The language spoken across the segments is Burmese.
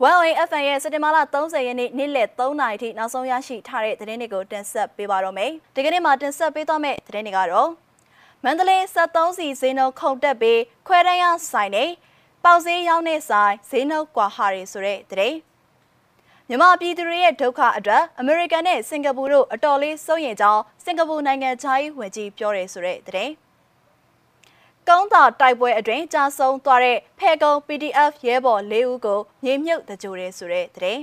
1OFN ရဲ့စက်တင်ဘာလ30ရက်နေ့နေ့လယ်3နာရီထိနောက်ဆုံးရရှိထားတဲ့သတင်းတွေကိုတင်ဆက်ပေးပါတော့မယ်။ဒီကနေ့မှာတင်ဆက်ပေးသွားမယ့်သတင်းတွေကတော့မန္တလေး73စီဈေးနှုန်းခုန်တက်ပြီးခွဲတန်းရဆိုင်နေပေါက်ဈေးရောက်တဲ့ဆိုင်ဈေးနှုန်းကွာဟာတွေဆိုတဲ့သတင်းမြန်မာပြည်သူတွေရဲ့ဒုက္ခအတွက်အမေရိကန်နဲ့စင်ကာပူတို့အတော်လေးစိုးရိမ်ကြောင်းစင်ကာပူနိုင်ငံခြားရေးဝန်ကြီးပြောတယ်ဆိုတဲ့သတင်း ကုန်းသာတိုက်ပွဲအတွင်းကြာဆုံးသွားတဲ့ဖဲကုန်း PDF ရဲဘော်၄ဦးကိုမြေမြုပ်တကြိုတယ်ဆိုတဲ့သတင်း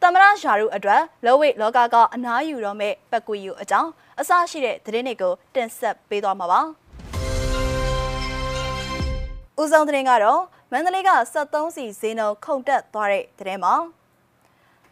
သမရရှာရုအတွက်လောဝိတ်လောကကအနားယူတော့မဲ့ပက်ကွေယူအကြောင်းအစရှိတဲ့သတင်းတွေကိုတင်ဆက်ပေးသွားမှာပါဦးဆောင်သတင်းကတော့မန္တလေးက73စီဈေးနှုန်းခုန်တက်သွားတဲ့သတင်းမှာ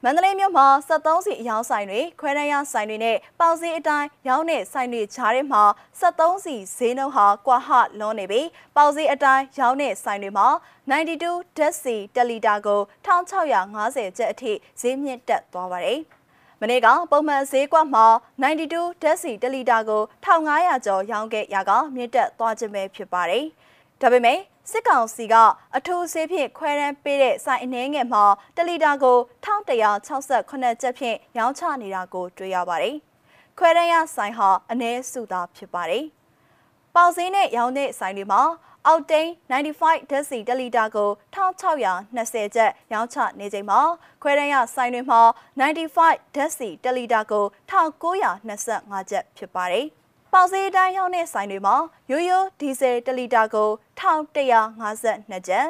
မန္တလေးမြို့မှာ73စီအယောင်ဆိုင်တွေခွဲတန်းရဆိုင်တွေနဲ့ပေါစီအတိုင်းရောင်းတဲ့ဆိုင်တွေကြားထဲမှာ73စီဈေးနှုန်းဟာကွာဟလွန်နေပြီးပေါစီအတိုင်းရောင်းတဲ့ဆိုင်တွေမှာ92ဓာတ်စီတလီတာကို1650ကျပ်အထိဈေးမြင့်တက်သွားပါတယ်။မနေ့ကပုံမှန်ဈေးကွက်မှာ92ဓာတ်စီတလီတာကို1500ကျော်ရောင်းခဲ့ရကမြင့်တက်သွားခြင်းပဲဖြစ်ပါတယ်။ ဒါပေမဲ့စစ်ကောင်စီကအထူးဆေးဖြင့်ခွဲတန်းပေးတဲ့ဆိုင်အနှဲငယ်မှာတလီတာကို1168ကျပ်ဖြင့်ရောင်းချနေတာကိုတွေ့ရပါတယ်။ခွဲတန်းရဆိုင်ဟာအနည်းစုသာဖြစ်ပါတယ်။ပေါစင်းနဲ့ရောင်းတဲ့ဆိုင်တွေမှာအောက်တိန်95ဓာတ်စီတလီတာကို1620ကျပ်ရောင်းချနေချိန်မှာခွဲတန်းရဆိုင်တွေမှာ95ဓာတ်စီတလီတာကို1925ကျပ်ဖြစ်ပါတယ်။ ပေါစေးတိုင်းရောက်တဲ့ဆိုင်တွေမှာရိုးရိုးဒီဇယ်1လီတာကို1152ကျပ်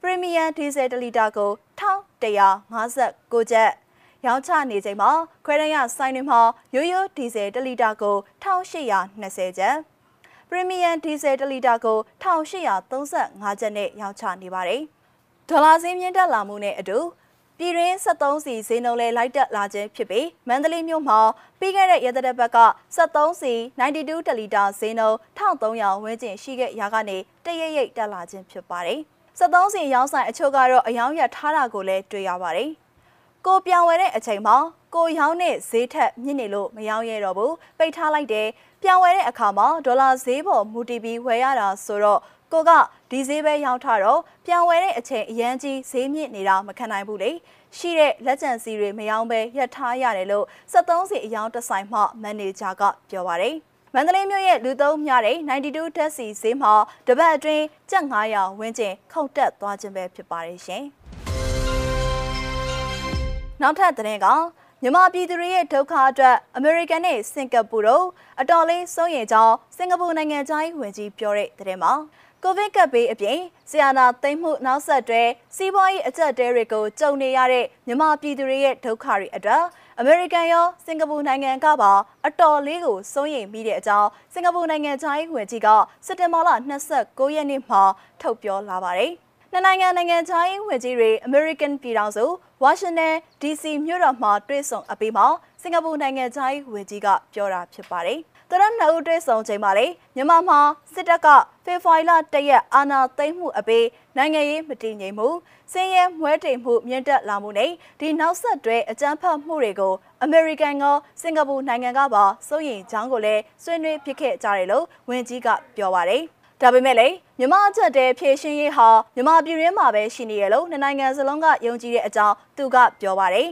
ပရီမီယံဒီဇယ်1လီတာကို1159ကျပ်ရောင်းချနေချိန်မှာခွဲရရဆိုင်တွေမှာရိုးရိုးဒီဇယ်1လီတာကို1820ကျပ်ပရီမီယံဒီဇယ်1လီတာကို1835ကျပ်နဲ့ရောင်းချနေပါတယ်ဒေါ်လာဈေးမြင့်တက်လာမှုနဲ့အတူ ပြည်တွင်း73စီဈေးနှုန်းလဲလိုက်တက်လာခြင်းဖြစ်ပြီးမန္တလေးမြို့မှာပြီးခဲ့တဲ့ရသတဲ့ဘက်က73စီ92တလီတာဈေးနှုန်း1300ဝန်းကျင်ရှိခဲ့ရာကနေတရရိပ်တက်လာခြင်းဖြစ်ပါတယ်။73စီရောင်းဆိုင်အချို့ကတော့အယောင်ရထားတာကိုလည်းတွေ့ရပါတယ်။ကိုပြောင်းဝယ်တဲ့အချိန်မှာကိုရောင်းတဲ့ဈေးထက်မြင့်နေလို့မရောင်းရတော့ဘူးပိတ်ထားလိုက်တယ်။ပြောင်းဝယ်တဲ့အခါမှာဒေါ်လာဈေးပေါ်မူတည်ပြီးဝယ်ရတာဆိုတော့ ကိုကဒီဈေးပဲရောင်းထားတော့ပြန်ဝယ်တဲ့အချိန်အရန်ကြီးဈေးမြင့်နေတာမခံနိုင်ဘူးလေရှိတဲ့လက်ကျန်စီတွေမရောင်းပဲရပ်ထားရတယ်လို့73စီအယောင်တဆိုင်မှမန်နေဂျာကပြောပါတယ်မန္တလေးမြို့ရဲ့လူသုံးများတဲ့92ဓာတ်စီဈေးမှာတပတ်အတွင်းကျပ်900ဝန်းကျင်ခုန်တက်သွားခြင်းပဲဖြစ်ပါတယ်ရှင်။နောက်ထပ်သတင်းကမြန်မာပြည်သူတွေရဲ့ဒုက္ခအတွက်အမေရိကန်နဲ့စင်ကာပူတို့အတော်လေးစိုးရိမ်ကြောင်းစင်ကာပူနိုင်ငံသားဝန်ကြီးပြောတဲ့သတင်းမှာ ကိုဗစ်ကပ်ဘေးအပြင်ဆီယာနာသိမ့်မှုနောက်ဆက်တွဲစီးပွားရေးအကျပ်တဲတွေကိုကြုံနေရတဲ့မြန်မာပြည်သူတွေရဲ့ဒုက္ခတွေအတွက်အမေရိကန်ရောစင်ကာပူနိုင်ငံကပါအတော်လေးကိုစိုးရိမ်မိတဲ့အကြောင်းစင်ကာပူနိုင်ငံသားရေးဝန်ကြီးကစက်တင်ဘာလ29ရက်နေ့မှာထုတ်ပြောလာပါတယ်။နှစ်နိုင်ငံနိုင်ငံခြားရေးဝန်ကြီးတွေ American ပြည်ထောင်စု Washington DC မြို့တော်မှာတွေ့ဆုံအပြီးမှာစင်ကာပူနိုင်ငံခြားရေးဝန်ကြီးကပြောတာဖြစ်ပါတယ်။ သူတို့နှစ်ဦးတွေ့ဆုံချိန်မှာလေမြန်မာမှာစစ်တပ်ကဖေဖော်ဝါရီလ၁ရက်အာဏာသိမ်းမှုအပေးနိုင်ငံရေးမတည်ငြိမ်မှုစင်းရဲမွဲတေမှုမြင့်တက်လာမှုနဲ့ဒီနောက်ဆက်တွဲအကြမ်းဖက်မှုတွေကိုအမေရိကန်ကစင်ကာပူနိုင်ငံကပါစိုးရိမ်ကြောင်းကိုလည်းဆွေးနွေးဖြစ်ခဲ့ကြတယ်လို့ဝန်ကြီးကပြောပါတယ်ဒါပေမဲ့လည်းမြမအချက်တဲဖြည့်ရှင်းရေးဟာမြမပြည်ရင်းမှာပဲရှိနေရလို့နှစ်နိုင်ငံစလုံးကယုံကြည်တဲ့အကြောင်းသူကပြောပါတယ်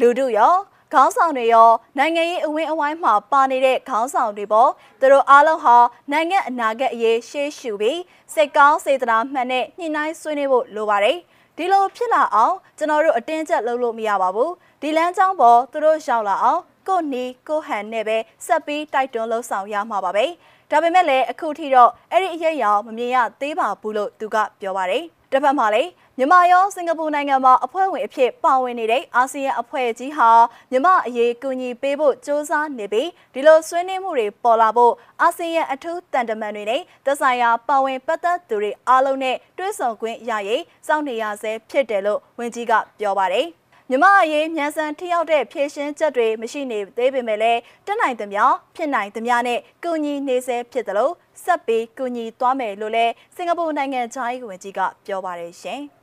လူတို့ရော ခေါင်းဆောင်တွေရောနိုင်ငံရေးအဝင်းအဝိုင်းမှာပါနေတဲ့ခေါင်းဆောင်တွေပေါ့သူတို့အားလုံးဟာနိုင်ငံအနာဂတ်အရေးရှေ့ရှုပြီးစိတ်ကောင်းစေတနာမှန်နဲ့ညှိနှိုင်းဆွေးနွေးဖို့လိုပါတယ်ဒီလိုဖြစ်လာအောင်ကျွန်တော်တို့အတင်းကျပ်လုပ်လို့မရပါဘူးဒီလမ်းကြောင်းပေါ်သူတို့ရောက်လာအောင်ကိုနီကိုဟန်နဲ့ပဲဆက်ပြီးတိုက်တွန်းလှုံ့ဆော်ရမှာပါပဲဒါပေမဲ့လည်းအခုထိတော့အဲ့ဒီအရေးအရောင်မမြင်ရသေးပါဘူးလို့သူကပြောပါတယ် တစ်ဖက်မှာလည်းမြန်မာရောစင်ကာပူနိုင်ငံမှာအဖွဲ့ဝင်အဖြစ်ပါဝင်နေတဲ့အာဆီယံအဖွဲ့ကြီးဟာမြန်မာအရေးကူညီပေးဖို့စ조사နေပြီးဒီလိုဆွေးနွေးမှုတွေပေါ်လာဖို့အာဆီယံအထူးတန်တမန်တွေနဲ့သက်ဆိုင်ရာပါဝင်ပတ်သက်သူတွေအားလုံးနဲ့တွဲဆောင်ခွင့်ရရေးစောင့်နေရဆဲဖြစ်တယ်လို့ဝန်ကြီးကပြောပါတယ်မြမအရေးမြန်ဆန်ထိရောက်တဲ့ဖြည့်ရှင်းချက်တွေမရှိနေသေးပေမဲ့လည်းတက်နိုင်သမျှဖြစ်နိုင်သမျှနဲ့ကုညီနေဆဲဖြစ်တယ်လို့ ဆက်ပြီးကုညီသွားမယ်လို့လည်းစင်ကာပူနိုင်ငံခြားရေးဝန်ကြီးကပြောပါတယ်ရှင်။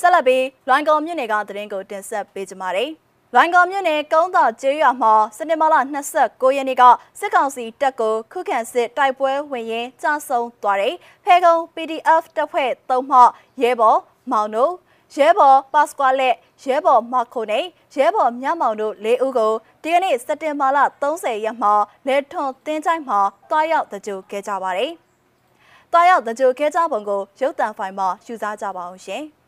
ဆက်လက်ပြီးလွိုင်ကော်မြို့နယ်ကသတင်းကိုတင်ဆက်ပေးကြပါမယ်လိုင်ကော်မြို့နယ်ကုန်းသာကျေးရွာမှာစနေမလ29ရက်နေ့ကစစ်ကောင်စီတပ်ကိုခုခံစစ်တိုက်ပွဲဝင်ရင်းကြာဆုံးသွားတဲ့ဖဲကုံ PDF တပ်ဖွဲ့၃မှရဲဘော်မောင်တို့ ရဲဘော်ပါစကွာလက်ရဲဘော်မခိုနဲ့ရဲဘော်မြမောင်တို့၄ဦးကိုဒီကနေ့စက်တင်ဘာလ30ရက်မှာလေထွန်တင်းချိုင်းမှာတွားရောက်တကြိုခဲ့ကြပါတယ်။တွားရောက်တကြိုခဲ့ကြပုံကိုရုပ်တံဖိုင်မှာယူစားကြပါအောင်ရှင်။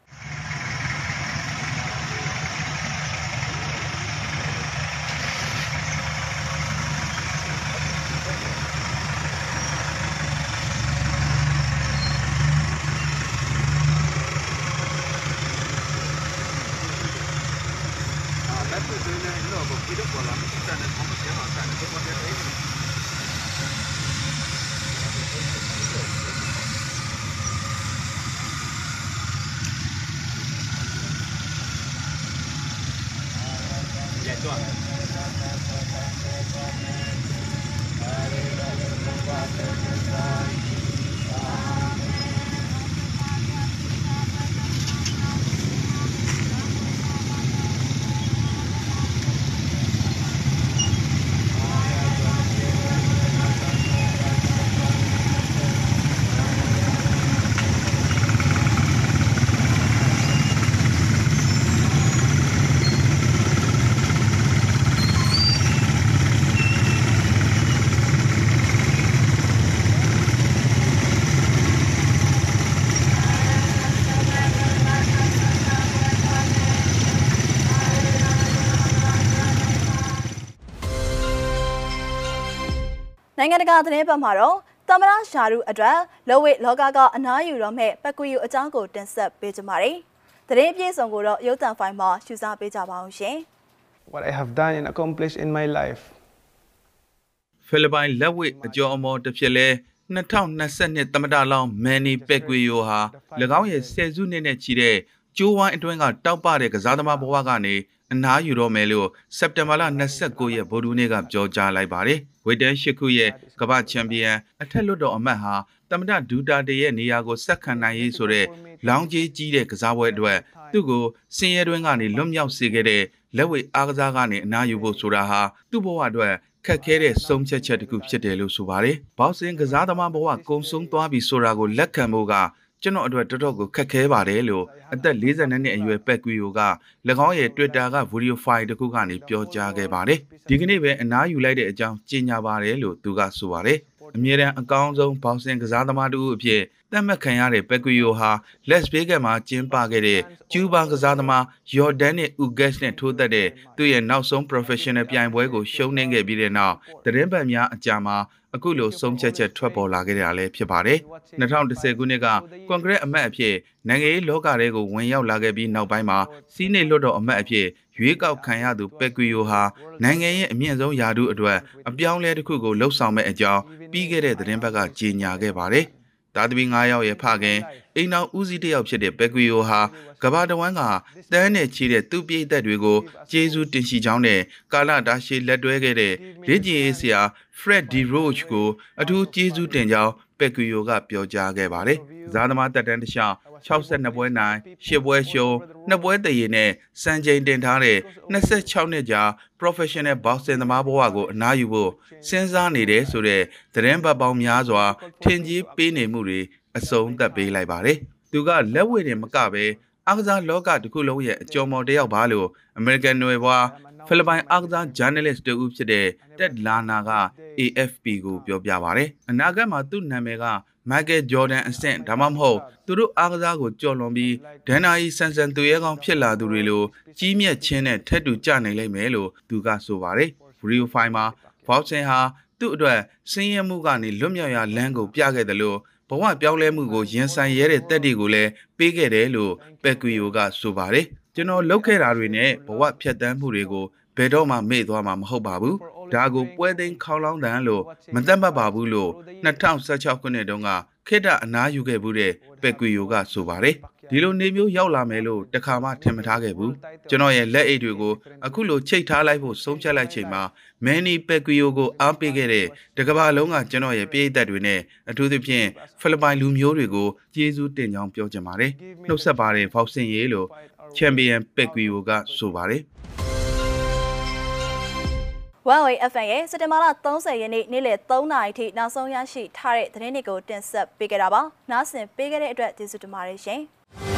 နိုင်ငံတကာသတင်းပတ်မှာတော့သမရရှာရုအတွက်လောဝိလောကကအနားယူတော့မဲ့ပကွေယူအကြောင်းကိုတင်ဆက်ပေးကြပါမယ်။သတင်းပြေဆုံးကိုတော့ရုပ်သံဖိုင်မှာရှုစားပေးကြပါအောင်ရှင်။ What I have done and accomplished in my life ဖိလစ်ပိုင်လက်ဝိအကျော်အမော်တစ်ဖြစ်လဲ2022သမ္မတလောင်းမန်နီပက်ကွေယိုဟာ၎င်းရဲ့ဆယ်စုနှစ်နဲ့ချီတဲ့ကျိုးဝိုင်းအတွင်းကတောက်ပတဲ့ကစားသမားဘဝကနေ အနားယူတော့မယ်လို့စက်တင်ဘာလ29ရက်ဗိုလ်တူးနေ့ကပြောကြားလိုက်ပါတယ်။ဝေတန်ရှစ်ခုရဲ့ကမ္ဘာချန်ပီယံအထက်လွတ်တော်အမတ်ဟာတမဒဒူတာတေရဲ့နေရာကိုဆက်ခံနိုင်ရေးဆိုတဲ့လောင်းကြီးကြီးတဲ့ကစားပွဲအတွက်သူ့ကိုစင်ရဲတွင်းကနေလွတ်မြောက်စေခဲ့တဲ့လက်ဝဲအားကစားကနေအနားယူဖို့ဆိုတာဟာသူ့ဘဝအတွက်ခက်ခဲတဲ့ဆုံးဖြတ်ချက်တစ်ခုဖြစ်တယ်လို့ဆိုပါတယ်။ဘောက်ဆင်ကစားသမားဘဝကုံဆုံးသွားပြီဆိုတာကိုလက်ခံဖို့က ကျွန်တော်အတွက်တော်တော်ကိုခက်ခဲပါတယ်လို့အသက်42နှစ်အရွယ်ပက်ကွီယိုက၎င်းရဲ့ Twitter ကဗီဒီယိုဖိုင်တစ်ခုကနေပြောကြားခဲ့ပါတယ်။ဒီကနေ့ပဲအနားယူလိုက်တဲ့အကြောင်းကြေညာပါတယ်လို့သူကဆိုပါတယ်။အမြဲတမ်းအကောင်းဆုံးဘောက်ဆင်ကစားသမားတူအဖြစ် သတ်မှတ်ခံရတဲ့ပက်ကွီယိုဟာလက်စဘေးကမှာကျင်းပခဲ့တဲ့ကျူးဘာကစားသမားယော်ဒန်နဲ့ဥဂက်စ်နဲ့ထိုးသက်တဲ့သူ့ရဲ့နောက်ဆုံး professional ပြိုင်ပွဲကိုရှုံးနိမ့်ခဲ့ပြီးတဲ့နောက်သတင်းပတ်များအကြာမှာအခုလိုဆုံးဖြတ်ချက်ထွက်ပေါ်လာခဲ့တာလည်းဖြစ်ပါတယ်။2010ခုနှစ်ကကွန်ဂရက်အမတ်အဖြစ်နိုင်ငံရေးလောကထဲကိုဝင်ရောက်လာခဲ့ပြီးနောက်ပိုင်းမှာစီးနေလွတ်တော်အမတ်အဖြစ်ရွေးကောက်ခံရသူပက်ကွီယိုဟာနိုင်ငံရဲ့အမြင့်ဆုံးယာတုအတွက်အပြောင်းလဲတစ်ခုကိုလှုပ်ဆောင်မဲ့အကြောင်းပြီးခဲ့တဲ့သတင်းပတ်ကကြေညာခဲ့ပါတယ်။ သားသမီး9ယောက်ရဲ့ဖခင်အိမ်နောက်ဦးစီးတစ်ယောက်ဖြစ်တဲ့ဘက်ကွီယိုဟာကဘာတဝမ်းကတန်းနဲ့ချီတဲ့သူ့ပြိသက်တွေကိုကျေးဇူးတင်ရှိကြောင်းနဲ့ကာလတာရှည်လက်တွဲခဲ့တဲ့လေ့ကျင့်ရေးဆရာ Fred D. Roach ကိုအထူးကျေးဇူးတင်ကြောင်းပက်ကွီယိုကပြောကြားခဲ့ပါတယ်။ဇာသမားတက်တန်းတစ်လျှောက် 62ပွဲနိုင်10ပွဲရှုံး2ပွဲတည်နဲ့စံချိန်တင်ထားတဲ့26နှစ်ကြာ professional boxing သမားဘဝကိုအနားယူဖို့စဉ်းစားနေတယ်ဆိုတဲ့သတင်းပတ်ပေါင်းများစွာ ထင်ကြီးပေးနေမှုတွေအဆုံးသတ်ပေးလိုက်ပါတယ်။သူကလက်ဝဲတင်မကပဲအားကစားလောကတစ်ခုလုံးရဲ့အကျော်မော်တယောက်ပါလို့ American နွယ်ဘွားဖိလစ်ပိုင်အားကစား journalist တူဦးဖြစ်တဲ့တက်လာနာက AFP ကိုပြောပြပါဗျ။အနာဂတ်မှာသူ့နာမည်က မိုက်ကယ်ဂျော်ဒန်အဆင့်ဒါမှမဟုတ်သူတို့အားကစားကိုကြော်လွန်ပြီးဒန်နာယီဆန်ဆန်သူရဲကောင်းဖြစ်လာသူတွေလိုကြီးမြတ်ခြင်းနဲ့ထက်တူကြနိုင်လိမ့်မယ်လို့သူကဆိုပါတယ်။ရီယိုဖိုင်မှာဘောက်ဆင်ဟာသူ့အတွက်စင်းရဲမှုကနေလွတ်မြောက်ရာလမ်းကိုပြခဲ့တယ်လို့ဘဝပြောင်းလဲမှုကိုရင်ဆိုင်ရဲတဲ့တက်တွေကိုလည်းပေးခဲ့တယ်လို့ပက်ကွီယိုကဆိုပါတယ်။ကျွန်တော်လုပ်ခဲ့တာတွေနဲ့ဘဝဖြတ်တန်းမှုတွေကိုဘယ်တော့မှမေ့သွားမှာမဟုတ်ပါဘူး ဒါကိုပွဲသိမ်းခေါလောင်းတန်လို့မသက်မှတ်ပါဘူးလို့2016ခုနှစ်တုန်းကခေတ္တအနားယူခဲ့မှုတဲ့ပက်ကွီယိုကဆိုပါတယ်ဒီလိုနေမျိုးရောက်လာမယ်လို့တခါမှထင်မထားခဲ့ဘူးကျွန်တော်ရဲ့လက်အိတ်တွေကိုအခုလိုချိတ်ထားလိုက်ဖို့ဆုံးဖြတ်လိုက်ချိန်မှာမန်နီပက်ကွီယိုကိုအားပေးခဲ့တဲ့တကဘာလုံးကကျွန်တော်ရဲ့ပြည်သက်တွေနဲ့အထူးသဖြင့်ဖိလစ်ပိုင်လူမျိုးတွေကိုကျေးဇူးတင်ကြောင်းပြောချင်ပါတယ်နှုတ်ဆက်ပါတယ်ဖောက်စင်ရေးလို့ချန်ပီယံပက်ကွီယိုကဆိုပါတယ် Huawei FM ရဲ့စက်တင်ဘာလ30ရက်နေ့နေ့လယ်3နာရီထိနောက်ဆုံးရရှိထားတဲ့သတင်းတွေကိုတင်ဆက်ပေးကြတာပါ။နားဆင်ပေးခဲ့တဲ့အတွက်ကျေးဇူးတင်ပါတယ်ရှင်။